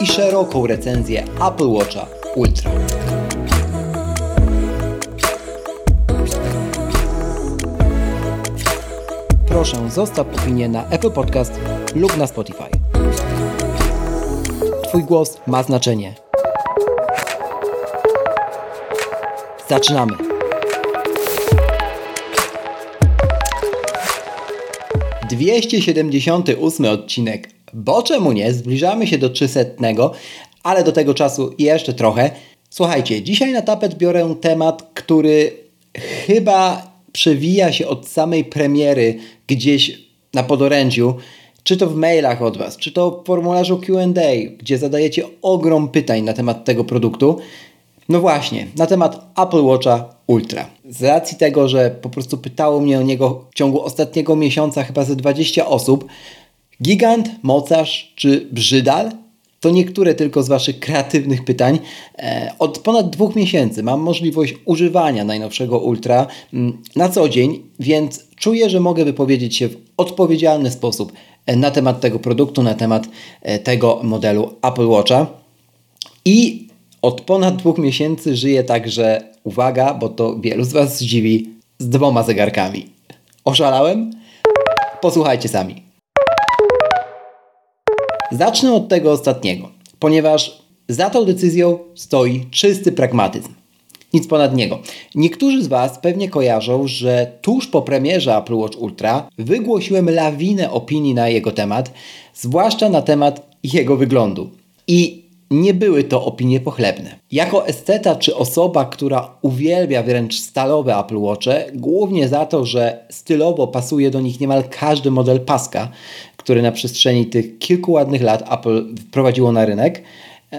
i szeroką recenzję Apple Watcha Ultra. Proszę zostaw opinię na Apple Podcast lub na Spotify. Twój głos ma znaczenie. Zaczynamy. Dwieście siedemdziesiąty odcinek. Bo czemu nie? Zbliżamy się do 300, ale do tego czasu jeszcze trochę. Słuchajcie, dzisiaj na tapet biorę temat, który chyba przewija się od samej premiery gdzieś na podorędziu, czy to w mailach od Was, czy to w formularzu QA, gdzie zadajecie ogrom pytań na temat tego produktu. No właśnie, na temat Apple Watcha Ultra. Z racji tego, że po prostu pytało mnie o niego w ciągu ostatniego miesiąca chyba ze 20 osób, gigant, mocarz czy brzydal? To niektóre tylko z Waszych kreatywnych pytań. E, od ponad dwóch miesięcy mam możliwość używania najnowszego Ultra mm, na co dzień, więc czuję, że mogę wypowiedzieć się w odpowiedzialny sposób e, na temat tego produktu, na temat e, tego modelu Apple Watcha. I od ponad dwóch miesięcy żyję także, uwaga, bo to wielu z Was zdziwi, z dwoma zegarkami. Oszalałem? Posłuchajcie sami. Zacznę od tego ostatniego, ponieważ za tą decyzją stoi czysty pragmatyzm. Nic ponad niego. Niektórzy z Was pewnie kojarzą, że tuż po premierze Apple Watch Ultra wygłosiłem lawinę opinii na jego temat, zwłaszcza na temat jego wyglądu. I nie były to opinie pochlebne. Jako esteta czy osoba, która uwielbia wręcz stalowe Apple Watche, głównie za to, że stylowo pasuje do nich niemal każdy model paska, który na przestrzeni tych kilku ładnych lat Apple wprowadziło na rynek,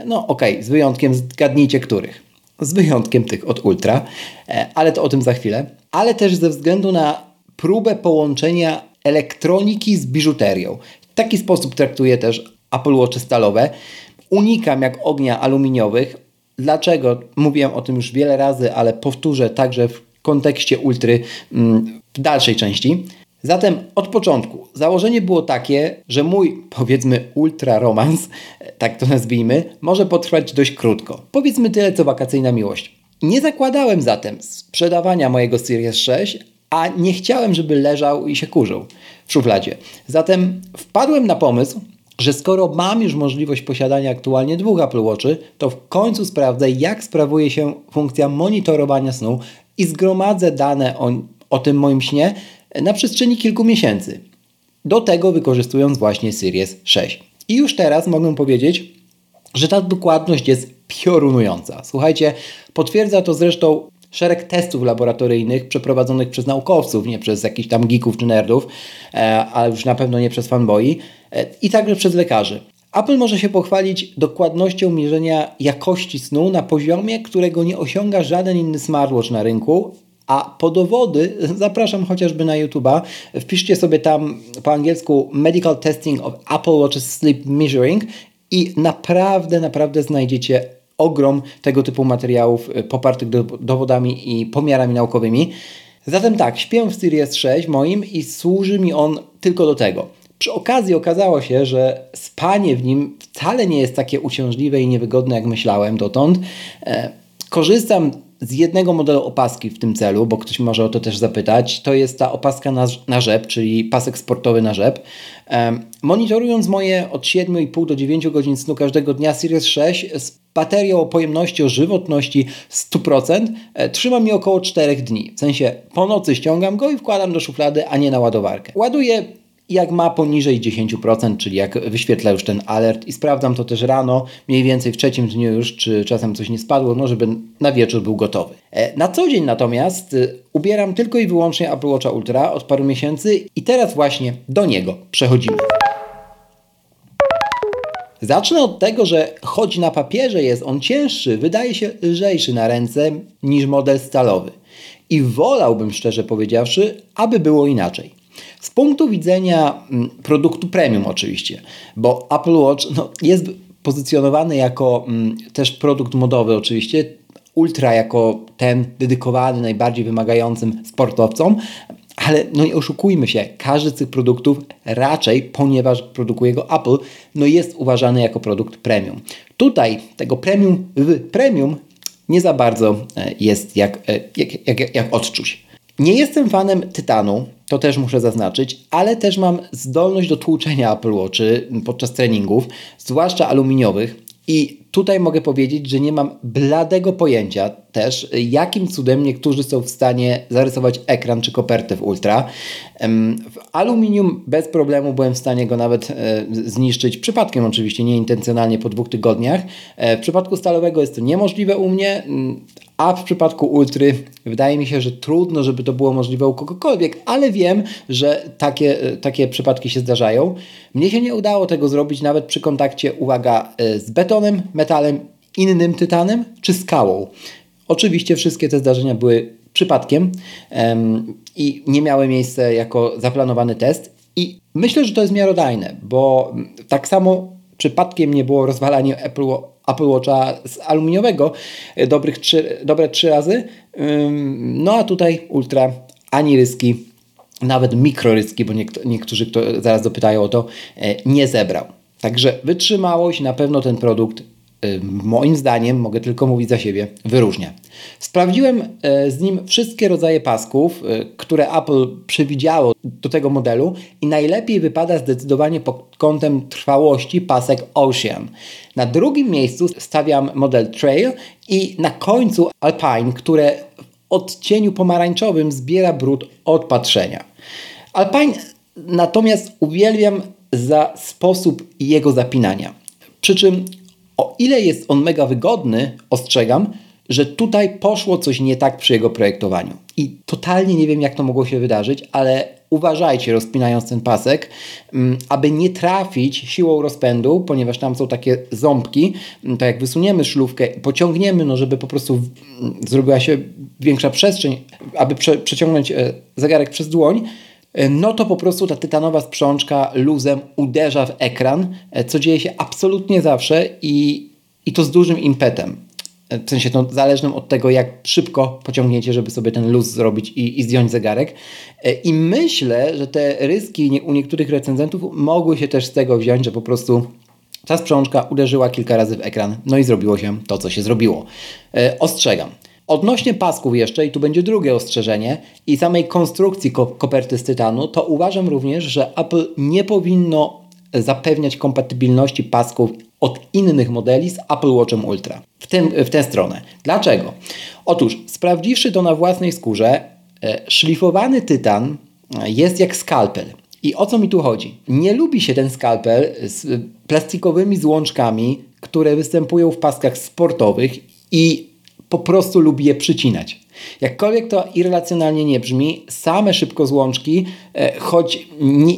no okej, okay, z wyjątkiem, zgadnijcie których. Z wyjątkiem tych od Ultra, e, ale to o tym za chwilę. Ale też ze względu na próbę połączenia elektroniki z biżuterią. W taki sposób traktuję też Apple Watch stalowe unikam jak ognia aluminiowych. Dlaczego? Mówiłem o tym już wiele razy, ale powtórzę także w kontekście ultry mm, w dalszej części. Zatem od początku założenie było takie, że mój powiedzmy ultra romans, tak to nazwijmy, może potrwać dość krótko. Powiedzmy tyle co wakacyjna miłość. Nie zakładałem zatem sprzedawania mojego Series 6, a nie chciałem, żeby leżał i się kurzył w szufladzie. Zatem wpadłem na pomysł, że skoro mam już możliwość posiadania aktualnie dwóch Apple Watchy, to w końcu sprawdzę, jak sprawuje się funkcja monitorowania snu i zgromadzę dane o, o tym moim śnie na przestrzeni kilku miesięcy. Do tego wykorzystując właśnie Series 6. I już teraz mogę powiedzieć, że ta dokładność jest piorunująca. Słuchajcie, potwierdza to zresztą szereg testów laboratoryjnych przeprowadzonych przez naukowców, nie przez jakichś tam geeków czy nerdów, ale już na pewno nie przez fanboi. E, i także przez lekarzy. Apple może się pochwalić dokładnością mierzenia jakości snu na poziomie, którego nie osiąga żaden inny smartwatch na rynku, a po dowody zapraszam chociażby na YouTube'a. Wpiszcie sobie tam po angielsku Medical Testing of Apple Watch Sleep Measuring i naprawdę, naprawdę znajdziecie ogrom tego typu materiałów e, popartych do, dowodami i pomiarami naukowymi. Zatem tak, śpię w Series 6 moim i służy mi on tylko do tego. Przy okazji okazało się, że spanie w nim wcale nie jest takie uciążliwe i niewygodne, jak myślałem dotąd. E, korzystam z jednego modelu opaski w tym celu, bo ktoś może o to też zapytać. To jest ta opaska na, na rzep, czyli pasek sportowy na rzep. E, monitorując moje od 7,5 do 9 godzin snu każdego dnia Series 6 z baterią o pojemności, o żywotności 100%, e, trzyma mi około 4 dni. W sensie po nocy ściągam go i wkładam do szuflady, a nie na ładowarkę. Ładuję jak ma poniżej 10%, czyli jak wyświetla już ten alert i sprawdzam to też rano, mniej więcej w trzecim dniu już, czy czasem coś nie spadło, no żeby na wieczór był gotowy. E, na co dzień natomiast y, ubieram tylko i wyłącznie Apple Watcha Ultra od paru miesięcy i teraz właśnie do niego przechodzimy. Zacznę od tego, że choć na papierze jest on cięższy, wydaje się lżejszy na ręce niż model stalowy. I wolałbym, szczerze powiedziawszy, aby było inaczej. Z punktu widzenia mm, produktu premium oczywiście, bo Apple Watch no, jest pozycjonowany jako mm, też produkt modowy oczywiście, Ultra jako ten dedykowany najbardziej wymagającym sportowcom, ale no nie oszukujmy się, każdy z tych produktów raczej, ponieważ produkuje go Apple, no jest uważany jako produkt premium. Tutaj tego premium w premium nie za bardzo e, jest jak, e, jak, jak, jak odczuć. Nie jestem fanem tytanu, to też muszę zaznaczyć, ale też mam zdolność do tłuczenia Apple Watchy podczas treningów, zwłaszcza aluminiowych. I tutaj mogę powiedzieć, że nie mam bladego pojęcia też, jakim cudem niektórzy są w stanie zarysować ekran czy kopertę w Ultra. W aluminium bez problemu byłem w stanie go nawet e, zniszczyć, przypadkiem oczywiście, nieintencjonalnie po dwóch tygodniach. E, w przypadku stalowego jest to niemożliwe u mnie, a w przypadku Ultry wydaje mi się, że trudno, żeby to było możliwe u kogokolwiek, ale wiem, że takie, e, takie przypadki się zdarzają. Mnie się nie udało tego zrobić nawet przy kontakcie, uwaga, e, z betonem, metalem, innym tytanem czy skałą. Oczywiście wszystkie te zdarzenia były przypadkiem um, i nie miały miejsca jako zaplanowany test. I myślę, że to jest miarodajne, bo tak samo przypadkiem nie było rozwalanie Apple, Apple Watcha z aluminiowego e, dobrych trzy, dobre trzy razy. No a tutaj ultra ani ryski, nawet mikroryski, bo niektórzy, kto zaraz dopytają o to, e, nie zebrał. Także wytrzymałość, na pewno ten produkt moim zdaniem, mogę tylko mówić za siebie, wyróżnia. Sprawdziłem y, z nim wszystkie rodzaje pasków, y, które Apple przewidziało do tego modelu i najlepiej wypada zdecydowanie pod kątem trwałości pasek Ocean. Na drugim miejscu stawiam model Trail i na końcu Alpine, które w odcieniu pomarańczowym zbiera brud od patrzenia. Alpine natomiast uwielbiam za sposób jego zapinania. Przy czym o ile jest on mega wygodny, ostrzegam, że tutaj poszło coś nie tak przy jego projektowaniu. I totalnie nie wiem, jak to mogło się wydarzyć, ale uważajcie, rozpinając ten pasek, mm, aby nie trafić siłą rozpędu, ponieważ tam są takie ząbki, mm, to jak wysuniemy szlówkę pociągniemy, no żeby po prostu mm, zrobiła się większa przestrzeń, aby prze przeciągnąć e, zegarek przez dłoń, no to po prostu ta tytanowa sprzączka luzem uderza w ekran, e, co dzieje się absolutnie zawsze i, i to z dużym impetem. E, w sensie to zależnym od tego, jak szybko pociągniecie, żeby sobie ten luz zrobić i, i zdjąć zegarek. I myślę, że te ryski u niektórych recenzentów mogły się też z tego wziąć, że po prostu ta sprzączka uderzyła kilka razy w ekran, no i zrobiło się to, co się zrobiło. Ostrzegam. Odnośnie pasków jeszcze, i tu będzie drugie ostrzeżenie, i samej konstrukcji ko koperty z tytanu, to uważam również, że Apple nie powinno zapewniać kompatybilności pasków od innych modeli z Apple Watchem Ultra. W, tym, w tę stronę. Dlaczego? Otóż, sprawdziwszy to na własnej skórze, e, szlifowany tytan jest jak skalpel. I o co mi tu chodzi? Nie lubi się ten skalpel z plastikowymi złączkami, które występują w paskach sportowych i po prostu lubi je przycinać. Jakkolwiek to irracjonalnie nie brzmi, same szybkozłączki, e, choć nie,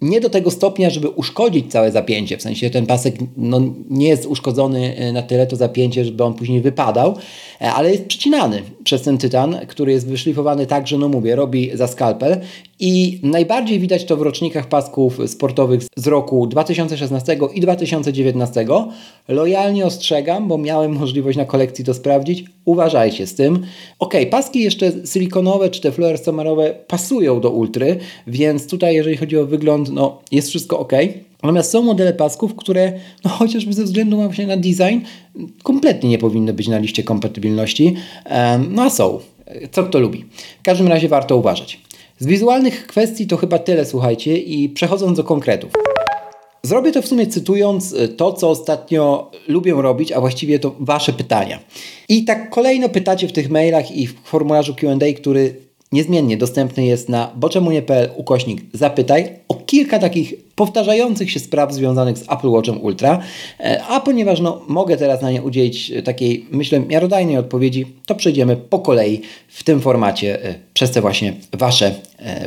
nie, do tego stopnia, żeby uszkodzić całe zapięcie, w sensie ten pasek no, nie jest uszkodzony e, na tyle to zapięcie, żeby on później wypadał, e, ale jest przycinany przez ten tytan, który jest wyszlifowany tak, że no mówię, robi za skalpel i najbardziej widać to w rocznikach pasków sportowych z roku 2016 i 2019. Lojalnie ostrzegam, bo miałem możliwość na kolekcji to sprawdzić. Uważajcie z tym. Ok, paski jeszcze silikonowe czy te fluorescemerowe pasują do ultry, więc tutaj jeżeli chodzi o wygląd, no jest wszystko ok. Natomiast są modele pasków, które no, chociażby ze względu właśnie na design kompletnie nie powinny być na liście kompatybilności. No a są. Co kto lubi. W każdym razie warto uważać. Z wizualnych kwestii to chyba tyle, słuchajcie, i przechodząc do konkretów. Zrobię to w sumie cytując e, to, co ostatnio lubię robić, a właściwie to Wasze pytania. I tak kolejno pytacie w tych mailach i w formularzu QA, który niezmiennie dostępny jest na boczemunie.pl ukośnik zapytaj o kilka takich powtarzających się spraw związanych z Apple Watchem Ultra, e, a ponieważ no, mogę teraz na nie udzielić takiej, myślę, miarodajnej odpowiedzi, to przejdziemy po kolei w tym formacie e, przez te właśnie Wasze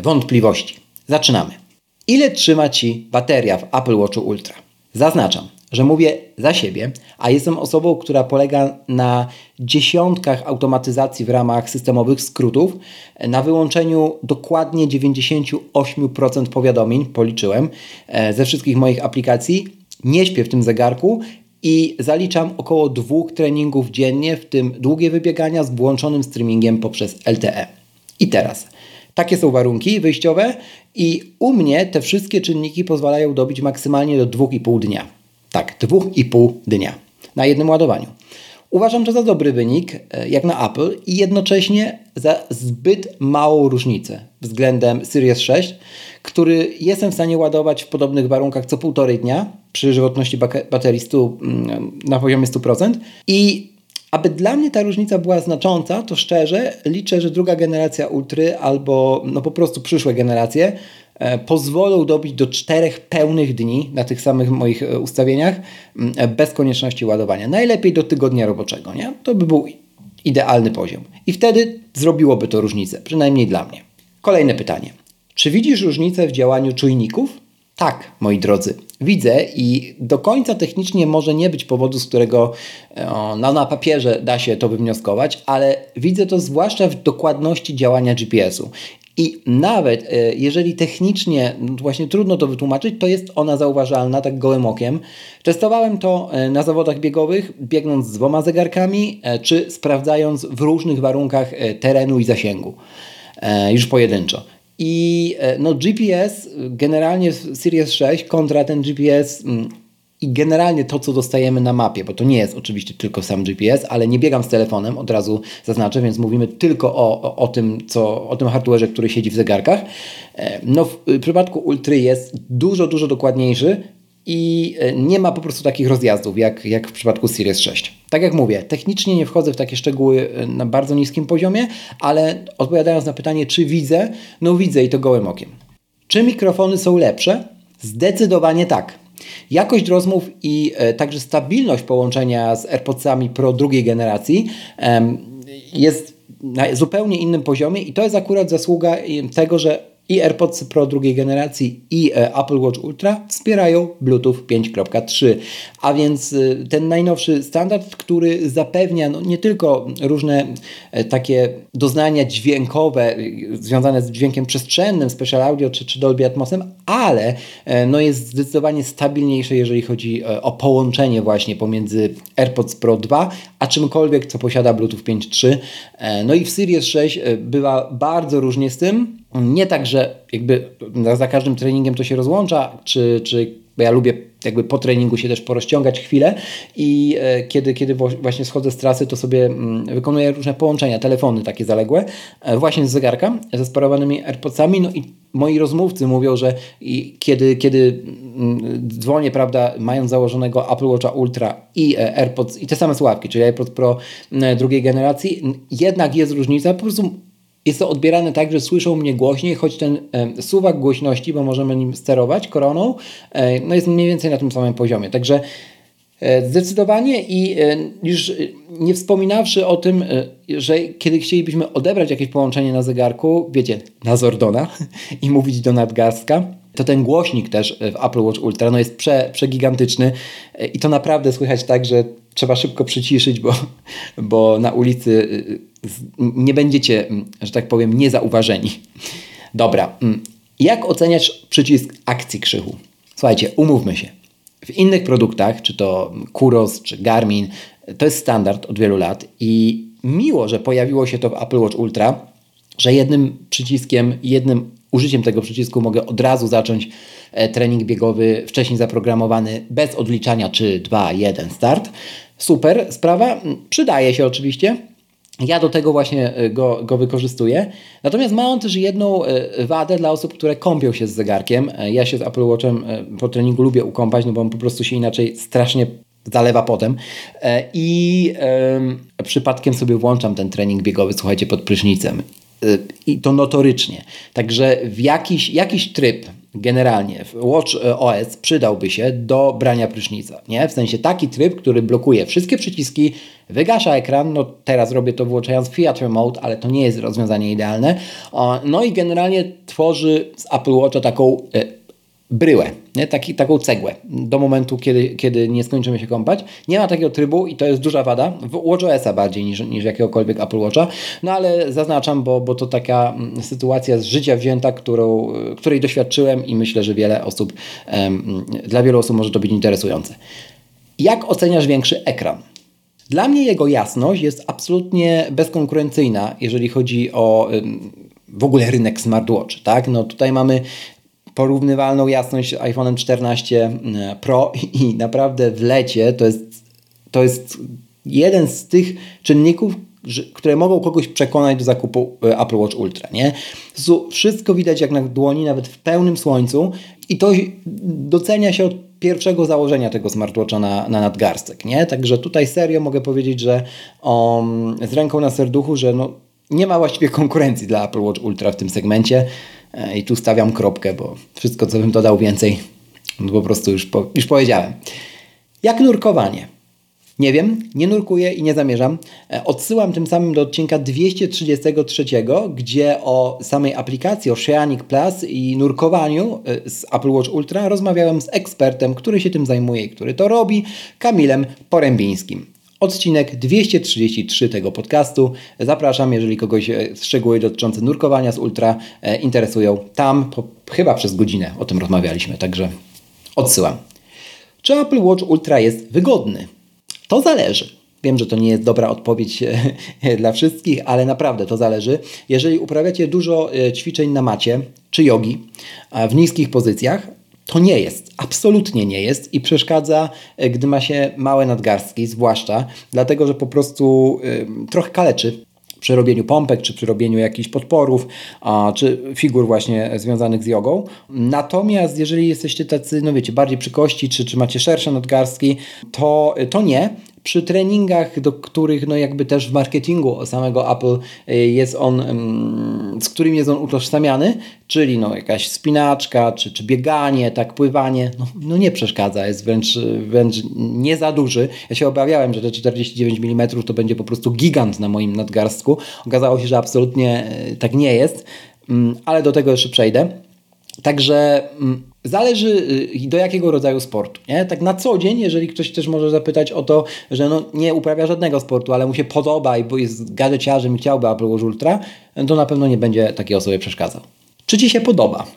wątpliwości. Zaczynamy. Ile trzyma Ci bateria w Apple Watchu Ultra? Zaznaczam, że mówię za siebie, a jestem osobą, która polega na dziesiątkach automatyzacji w ramach systemowych skrótów, na wyłączeniu dokładnie 98% powiadomień, policzyłem, e, ze wszystkich moich aplikacji. Nie śpię w tym zegarku i zaliczam około dwóch treningów dziennie, w tym długie wybiegania z włączonym streamingiem poprzez LTE. I teraz, takie są warunki wyjściowe i u mnie te wszystkie czynniki pozwalają dobić maksymalnie do 2,5 dnia. Tak, 2,5 dnia na jednym ładowaniu. Uważam to za dobry wynik, e, jak na Apple, i jednocześnie za zbyt małą różnicę względem Series 6, który jestem w stanie ładować w podobnych warunkach co półtorej dnia przy żywotności baterii 100, mm, na poziomie 100%. I aby dla mnie ta różnica była znacząca, to szczerze liczę, że druga generacja Ultry albo no po prostu przyszłe generacje E, pozwolą dobić do czterech pełnych dni na tych samych moich e, ustawieniach e, bez konieczności ładowania. Najlepiej do tygodnia roboczego, nie? To by był idealny poziom. I wtedy zrobiłoby to różnicę, przynajmniej dla mnie. Kolejne pytanie. Czy widzisz różnicę w działaniu czujników? Tak, moi drodzy, widzę i do końca technicznie może nie być powodu, z którego no, na papierze da się to wywnioskować, ale widzę to zwłaszcza w dokładności działania GPS-u. I nawet e, jeżeli technicznie właśnie trudno to wytłumaczyć, to jest ona zauważalna tak gołym okiem. Testowałem to e, na zawodach biegowych, biegnąc z dwoma zegarkami, e, czy sprawdzając w różnych warunkach terenu i zasięgu, już pojedynczo. I no, GPS generalnie Series 6 kontra ten GPS mm, i generalnie to, co dostajemy na mapie, bo to nie jest oczywiście tylko sam GPS, ale nie biegam z telefonem, od razu zaznaczę, więc mówimy tylko o, o, o tym, co, o tym hardwareze, który siedzi w zegarkach. E, no, w przypadku Ultry jest dużo, dużo dokładniejszy i e, nie ma po prostu takich rozjazdów jak, jak w przypadku Series 6. Tak jak mówię, technicznie nie wchodzę w takie szczegóły e, na bardzo niskim poziomie, ale odpowiadając na pytanie, czy widzę, no widzę i to gołym okiem. Czy mikrofony są lepsze? Zdecydowanie tak. Jakość rozmów i e, także stabilność połączenia z AirPodsami Pro drugiej generacji jest na zupełnie innym poziomie i to jest akurat zasługa tego, że i AirPods Pro drugiej generacji i e, Apple Watch Ultra wspierają Bluetooth 5.3, a więc e, ten najnowszy standard, który zapewnia no, nie tylko różne e, takie doznania dźwiękowe związane z dźwiękiem przestrzennym, Special Audio czy, czy Dolby Atmosem, ale no, jest zdecydowanie stabilniejsze, jeżeli chodzi o połączenie właśnie pomiędzy AirPods Pro 2 a czymkolwiek, co posiada Bluetooth 5.3. No i w Series 6 bywa bardzo różnie z tym, nie tak, że jakby za każdym treningiem to się rozłącza, czy, czy bo ja lubię jakby po treningu się też porozciągać chwilę i e, kiedy, kiedy właśnie schodzę z trasy, to sobie mm, wykonuję różne połączenia, telefony takie zaległe, e, właśnie z zegarka, ze sparowanymi AirPodsami, no i moi rozmówcy mówią, że kiedy, kiedy mm, dzwonię, prawda, mając założonego Apple Watcha Ultra i e, AirPods, i te same słuchawki, czyli AirPods Pro drugiej generacji, jednak jest różnica, po prostu jest to odbierane tak, że słyszą mnie głośniej, choć ten e, suwak głośności, bo możemy nim sterować koroną, e, no jest mniej więcej na tym samym poziomie. Także e, zdecydowanie i e, już nie wspominawszy o tym, e, że kiedy chcielibyśmy odebrać jakieś połączenie na zegarku, wiecie, na Zordona i mówić do nadgarstka, to ten głośnik też w Apple Watch Ultra no jest prze, przegigantyczny e, i to naprawdę słychać tak, że trzeba szybko przyciszyć, bo, bo na ulicy nie będziecie, że tak powiem, niezauważeni. Dobra, jak oceniać przycisk akcji krzychu? Słuchajcie, umówmy się. W innych produktach, czy to Kuros, czy Garmin, to jest standard od wielu lat i miło, że pojawiło się to w Apple Watch Ultra, że jednym przyciskiem, jednym użyciem tego przycisku mogę od razu zacząć e, trening biegowy wcześniej zaprogramowany bez odliczania czy 2, 1 start. Super sprawa, przydaje się oczywiście. Ja do tego właśnie e, go, go wykorzystuję. Natomiast ma on też jedną e, wadę dla osób, które kąpią się z zegarkiem. Ja się z Apple Watchem po treningu lubię ukąpać, no bo on po prostu się inaczej strasznie zalewa potem. I przypadkiem sobie włączam ten trening biegowy, słuchajcie, pod prysznicem. I to notorycznie. Także w jakiś, jakiś tryb generalnie w Watch OS przydałby się do brania prysznica. Nie? W sensie taki tryb, który blokuje wszystkie przyciski, wygasza ekran. No teraz robię to włączając Theater Mode, ale to nie jest rozwiązanie idealne. No i generalnie tworzy z Apple Watcha taką y, bryłę, nie? Taki, taką cegłę do momentu, kiedy, kiedy nie skończymy się kąpać. Nie ma takiego trybu i to jest duża wada, w WatchOS-a bardziej niż, niż jakiegokolwiek Apple Watcha, no ale zaznaczam, bo, bo to taka mm, sytuacja z życia wzięta, którą, której doświadczyłem i myślę, że wiele osób, um, dla wielu osób może to być interesujące. Jak oceniasz większy ekran? Dla mnie jego jasność jest absolutnie bezkonkurencyjna, jeżeli chodzi o w ogóle rynek smartwatch. Tak? No tutaj mamy porównywalną jasność z iPhone'em 14 e, Pro i naprawdę w lecie to jest, to jest jeden z tych czynników, które mogą kogoś przekonać do zakupu e, Apple Watch Ultra. Nie? Wszystko widać jak na dłoni, nawet w pełnym słońcu i to docenia się od pierwszego założenia tego smartwatcha na, na nadgarstek. Nie? Także tutaj serio mogę powiedzieć, że um, z ręką na serduchu, że no, nie ma właściwie konkurencji dla Apple Watch Ultra w tym segmencie. E, I tu stawiam kropkę, bo wszystko, co bym dodał więcej, no po prostu już, po, już powiedziałem. Jak nurkowanie? Nie wiem, nie nurkuję i nie zamierzam. E, odsyłam tym samym do odcinka 233, gdzie o samej aplikacji, Oceanic Plus i nurkowaniu e, z Apple Watch Ultra rozmawiałem z ekspertem, który się tym zajmuje i który to robi, Kamilem Porębińskim odcinek 233 tego podcastu. Zapraszam, jeżeli kogoś e, szczegóły dotyczące nurkowania z ultra e, interesują. Tam po, chyba przez godzinę o tym rozmawialiśmy, także odsyłam. Czy Apple Watch Ultra jest wygodny? To zależy. Wiem, że to nie jest dobra odpowiedź e, dla wszystkich, ale naprawdę to zależy. Jeżeli uprawiacie dużo ćwiczeń na macie czy jogi w niskich pozycjach, to nie jest, absolutnie nie jest i przeszkadza, e, gdy ma się małe nadgarstki, zwłaszcza dlatego, że po prostu y, trochę kaleczy przy robieniu pompek, czy przy robieniu jakichś podporów, a, czy figur właśnie związanych z jogą. Natomiast jeżeli jesteście tacy, no wiecie, bardziej przy kości, czy, czy macie szersze nadgarstki, to, to nie przy treningach, do których no jakby też w marketingu samego Apple y, jest on, z którym jest on utożsamiany, czyli no jakaś spinaczka, czy, czy bieganie, tak pływanie, no, no nie przeszkadza, jest wręcz, wręcz nie za duży. Ja się obawiałem, że te 49 mm to będzie po prostu gigant na moim nadgarstku. Okazało się, że absolutnie y, tak nie jest, ale do tego jeszcze przejdę. Także Zależy y, do jakiego rodzaju sportu. Nie? Tak na co dzień, jeżeli ktoś też może zapytać o to, że no nie uprawia żadnego sportu, ale mu się podoba i bo jest gadżeciarzem i chciałby Apple Watch Ultra, to na pewno nie będzie takiej osobie przeszkadzał. Czy Ci się podoba?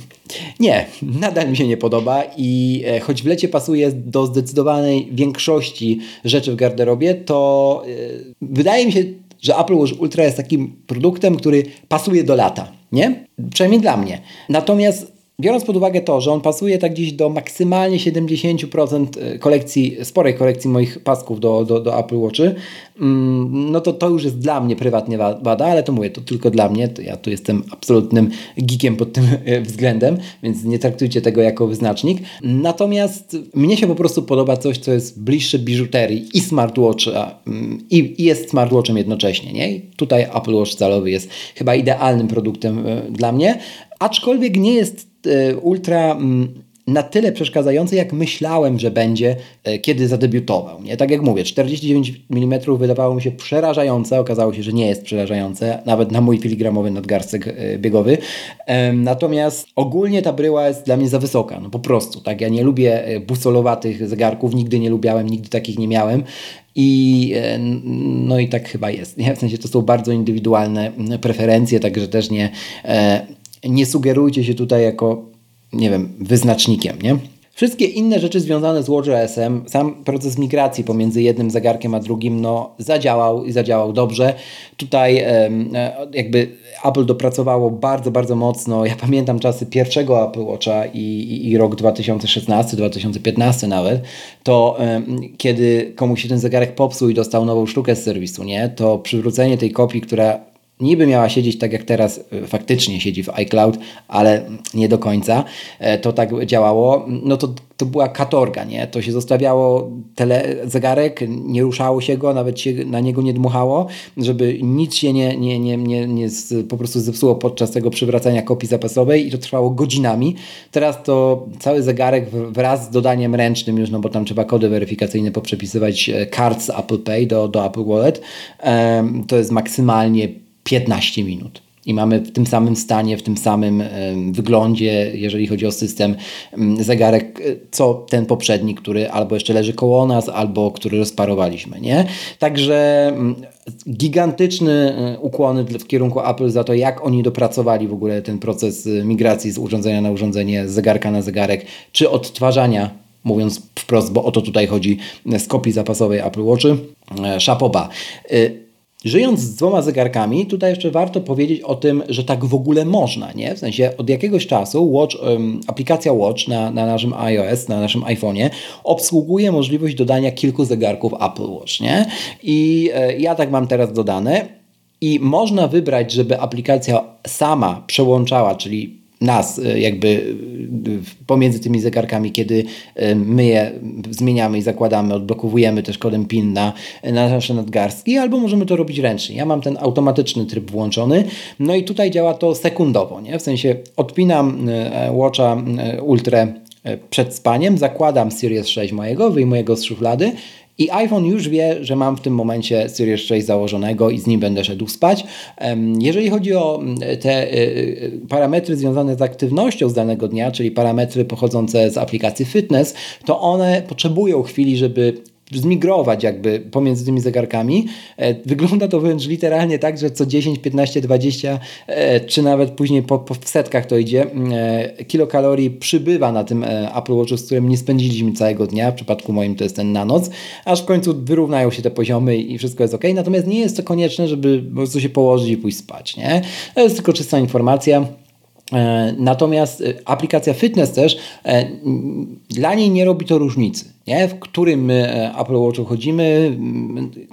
nie, nadal mi się nie podoba i e, choć w lecie pasuje do zdecydowanej większości rzeczy w garderobie, to yy, wydaje mi się, że Apple Watch Ultra jest takim produktem, który pasuje do lata, nie? Przynajmniej dla mnie. Natomiast Biorąc pod uwagę to, że on pasuje tak gdzieś do maksymalnie 70% e, kolekcji, sporej kolekcji moich pasków do, do, do Apple Watchy, mm, no to to już jest dla mnie prywatnie wada, ale to mówię, to tylko dla mnie. To ja tu jestem absolutnym geekiem pod tym e, względem, więc nie traktujcie tego jako wyznacznik. Natomiast mnie się po prostu podoba coś, co jest bliższe biżuterii i smartwatcha mm, i, i jest smartwatchem jednocześnie. Nie? I tutaj Apple Watch calowy jest chyba idealnym produktem e, dla mnie, aczkolwiek nie jest ultra mm, na tyle przeszkadzający, jak myślałem, że będzie, e, kiedy zadebiutował. Nie? Tak jak mówię, 49 mm wydawało mi się przerażające, okazało się, że nie jest przerażające, nawet na mój filigramowy nadgarstek e, biegowy. Natomiast ogólnie ta bryła jest dla mnie za wysoka, no po prostu. Tak? Ja nie lubię busolowatych zegarków, nigdy nie lubiałem, nigdy takich nie miałem. I no i tak chyba jest. Nie? W sensie to są bardzo indywidualne preferencje, także też nie nie sugerujcie się tutaj jako, nie wiem, wyznacznikiem, nie? Wszystkie inne rzeczy związane z WatchOS-em, sam proces migracji pomiędzy jednym zegarkiem a drugim, no zadziałał i zadziałał dobrze. Tutaj e, jakby Apple dopracowało bardzo, bardzo mocno. Ja pamiętam czasy pierwszego Apple Watcha i, i, i rok 2016, 2015 nawet, to kiedy komuś się ten zegarek popsuł i dostał nową sztukę z serwisu, nie? To przywrócenie tej kopii, która niby miała siedzieć tak jak teraz e, faktycznie siedzi w iCloud, ale nie do końca e, to tak działało, no to, to była katorga, nie? To się zostawiało tele, zegarek, nie ruszało się go, nawet się na niego nie dmuchało, żeby nic się nie, nie, nie, nie, nie z, po prostu zepsuło podczas tego przywracania kopii zapasowej i to trwało godzinami. Teraz to cały zegarek wraz z dodaniem ręcznym już, no bo tam trzeba kody weryfikacyjne poprzepisywać e, kart z Apple Pay do, do Apple Wallet, to jest maksymalnie 15 minut. i mamy w tym samym stanie, w tym samym wyglądzie, jeżeli chodzi o system, zegarek, e, co ten poprzedni, który albo jeszcze leży koło nas, albo który rozparowaliśmy. Nie? Także gigantyczny e, ukłony w kierunku Apple za to, jak oni dopracowali w ogóle ten proces e, migracji z urządzenia na urządzenie, z zegarka na zegarek, czy odtwarzania mówiąc wprost, bo o to tutaj chodzi, z kopii zapasowej Apple Watchy. Szapoba. Żyjąc z dwoma zegarkami, tutaj jeszcze warto powiedzieć o tym, że tak w ogóle można, nie? W sensie od jakiegoś czasu Watch, aplikacja Watch na, na naszym iOS, na naszym iPhone'ie obsługuje możliwość dodania kilku zegarków Apple Watch, nie? I e, ja tak mam teraz dodane i można wybrać, żeby aplikacja sama przełączała, czyli nas e, jakby e, pomiędzy tymi zegarkami, kiedy e, my je zmieniamy i zakładamy, odblokowujemy też kodem PIN na, na nasze nadgarstki, albo możemy to robić ręcznie. Ja mam ten automatyczny tryb włączony, no i tutaj działa to sekundowo, nie? w sensie odpinam Watcha Ultra przed spaniem, zakładam Series 6 mojego, wyjmuję go z szuflady i iPhone już wie, że mam w tym momencie Series 6 założonego i z nim będę szedł spać. Jeżeli chodzi o mm, te y, y, parametry związane z aktywnością z danego dnia, czyli parametry pochodzące z aplikacji Fitness, to one potrzebują chwili, żeby zmigrować jakby pomiędzy tymi zegarkami. E, wygląda to wręcz literalnie tak, że co 10, 15, 20 czy nawet później po, po w setkach to idzie, e, kilokalorii przybywa na tym e, Apple Watchu, z którym nie spędziliśmy całego dnia, w przypadku moim to jest ten na noc, aż w końcu wyrównają się te poziomy i wszystko jest ok. Natomiast nie jest to konieczne, żeby po prostu się położyć i pójść spać. Nie? To jest tylko czysta informacja. Natomiast aplikacja Fitness też dla niej nie robi to różnicy nie? w którym my Apple Watchu chodzimy,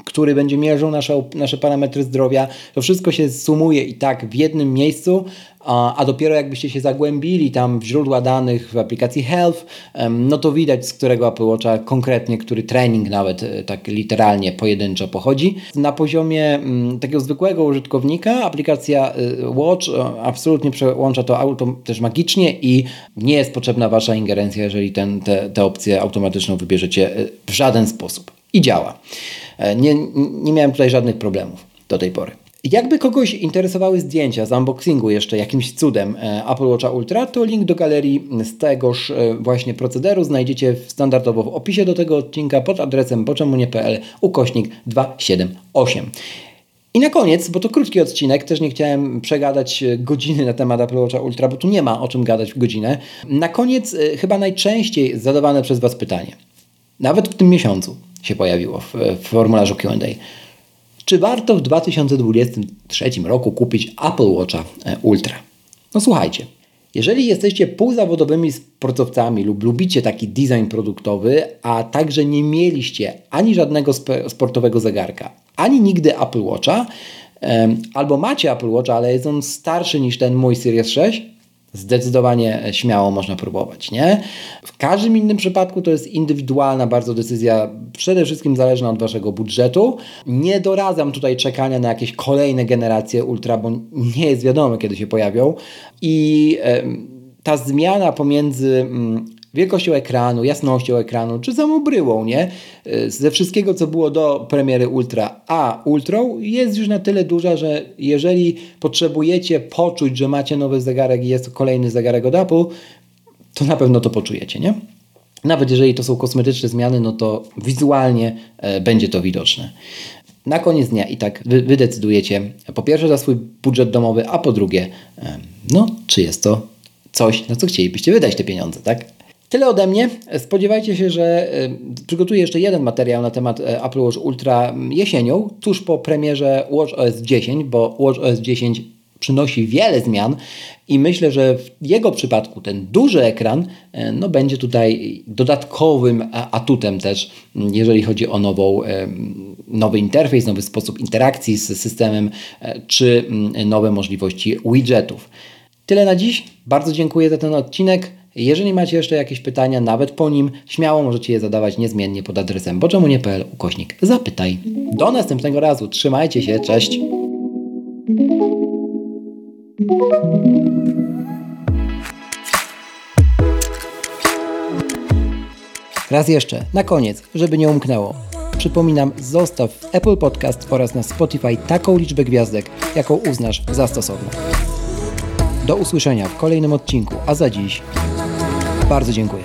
który będzie mierzył nasze, nasze parametry zdrowia. To wszystko się sumuje i tak w jednym miejscu, a, dopiero jakbyście się zagłębili tam w źródła danych w aplikacji Health, no to widać z którego Apple Watcha konkretnie, który trening nawet e, tak literalnie pojedynczo pochodzi. Na poziomie m, takiego zwykłego użytkownika aplikacja e, Watch e, absolutnie przełącza to auto też magicznie i nie jest potrzebna Wasza ingerencja, jeżeli ten, te, te opcję automatyczną wybierzecie w żaden sposób. I działa. Nie, nie miałem tutaj żadnych problemów do tej pory. Jakby kogoś interesowały zdjęcia z unboxingu jeszcze jakimś cudem e, Apple Watcha Ultra, to link do galerii z tegoż e, właśnie procederu znajdziecie standardowo w opisie do tego odcinka pod adresem boczemunie.pl ukośnik 278. I na koniec, bo to krótki odcinek, też nie chciałem przegadać e, godziny na temat Apple Watcha Ultra, bo tu nie ma o czym gadać w godzinę. Na koniec chyba najczęściej zadawane przez Was pytanie, nawet w tym miesiącu się pojawiło w, w formularzu Q&A. Czy warto w 2023 roku kupić Apple Watcha e, Ultra? No słuchajcie, jeżeli jesteście półzawodowymi sportowcami lub lubicie taki design produktowy, a także nie mieliście ani żadnego sportowego zegarka, ani nigdy Apple Watcha, albo macie Apple Watcha, ale jest on starszy niż ten mój Series 6, Zdecydowanie śmiało można próbować, nie? W każdym innym przypadku to jest indywidualna bardzo decyzja, przede wszystkim zależna od Waszego budżetu. Nie doradzam tutaj czekania na jakieś kolejne generacje Ultra, bo nie jest wiadomo, kiedy się pojawią. I ta zmiana pomiędzy mm, wielkością ekranu, jasnością ekranu, czy samą bryłą, nie? Y, ze wszystkiego, co było do premiery Ultra, a Ultrą jest już na tyle duża, że jeżeli potrzebujecie poczuć, że macie nowy zegarek i jest to kolejny zegarek od Apple, to na pewno to poczujecie, nie? Nawet jeżeli to są kosmetyczne zmiany, no to wizualnie e, będzie to widoczne. Na koniec dnia i tak wy, wy decydujecie po pierwsze za swój budżet domowy, a po drugie, e, no, czy jest to coś, na co chcielibyście wydać te pieniądze, tak? Tyle ode mnie. Spodziewajcie się, że e, przygotuję jeszcze jeden materiał na temat e, Apple Watch Ultra jesienią, tuż po premierze Watch OS 10, bo Watch OS 10 przynosi wiele zmian i myślę, że w jego przypadku ten duży ekran e, no, będzie tutaj dodatkowym atutem też, jeżeli chodzi o nową, nowy interfejs, nowy sposób interakcji z systemem, czy nowe możliwości widgetów. Tyle na dziś. Bardzo dziękuję za ten odcinek. Jeżeli macie jeszcze jakieś pytania, nawet po nim, śmiało możecie je zadawać niezmiennie pod adresem boczemunie.pl ukośnik zapytaj. Do następnego razu. Trzymajcie się. Cześć. Raz jeszcze, na koniec, żeby nie umknęło. Przypominam, zostaw w Apple Podcast oraz na Spotify taką liczbę gwiazdek, jaką uznasz za stosowną. Do usłyszenia w kolejnym odcinku, a za dziś bardzo dziękuję.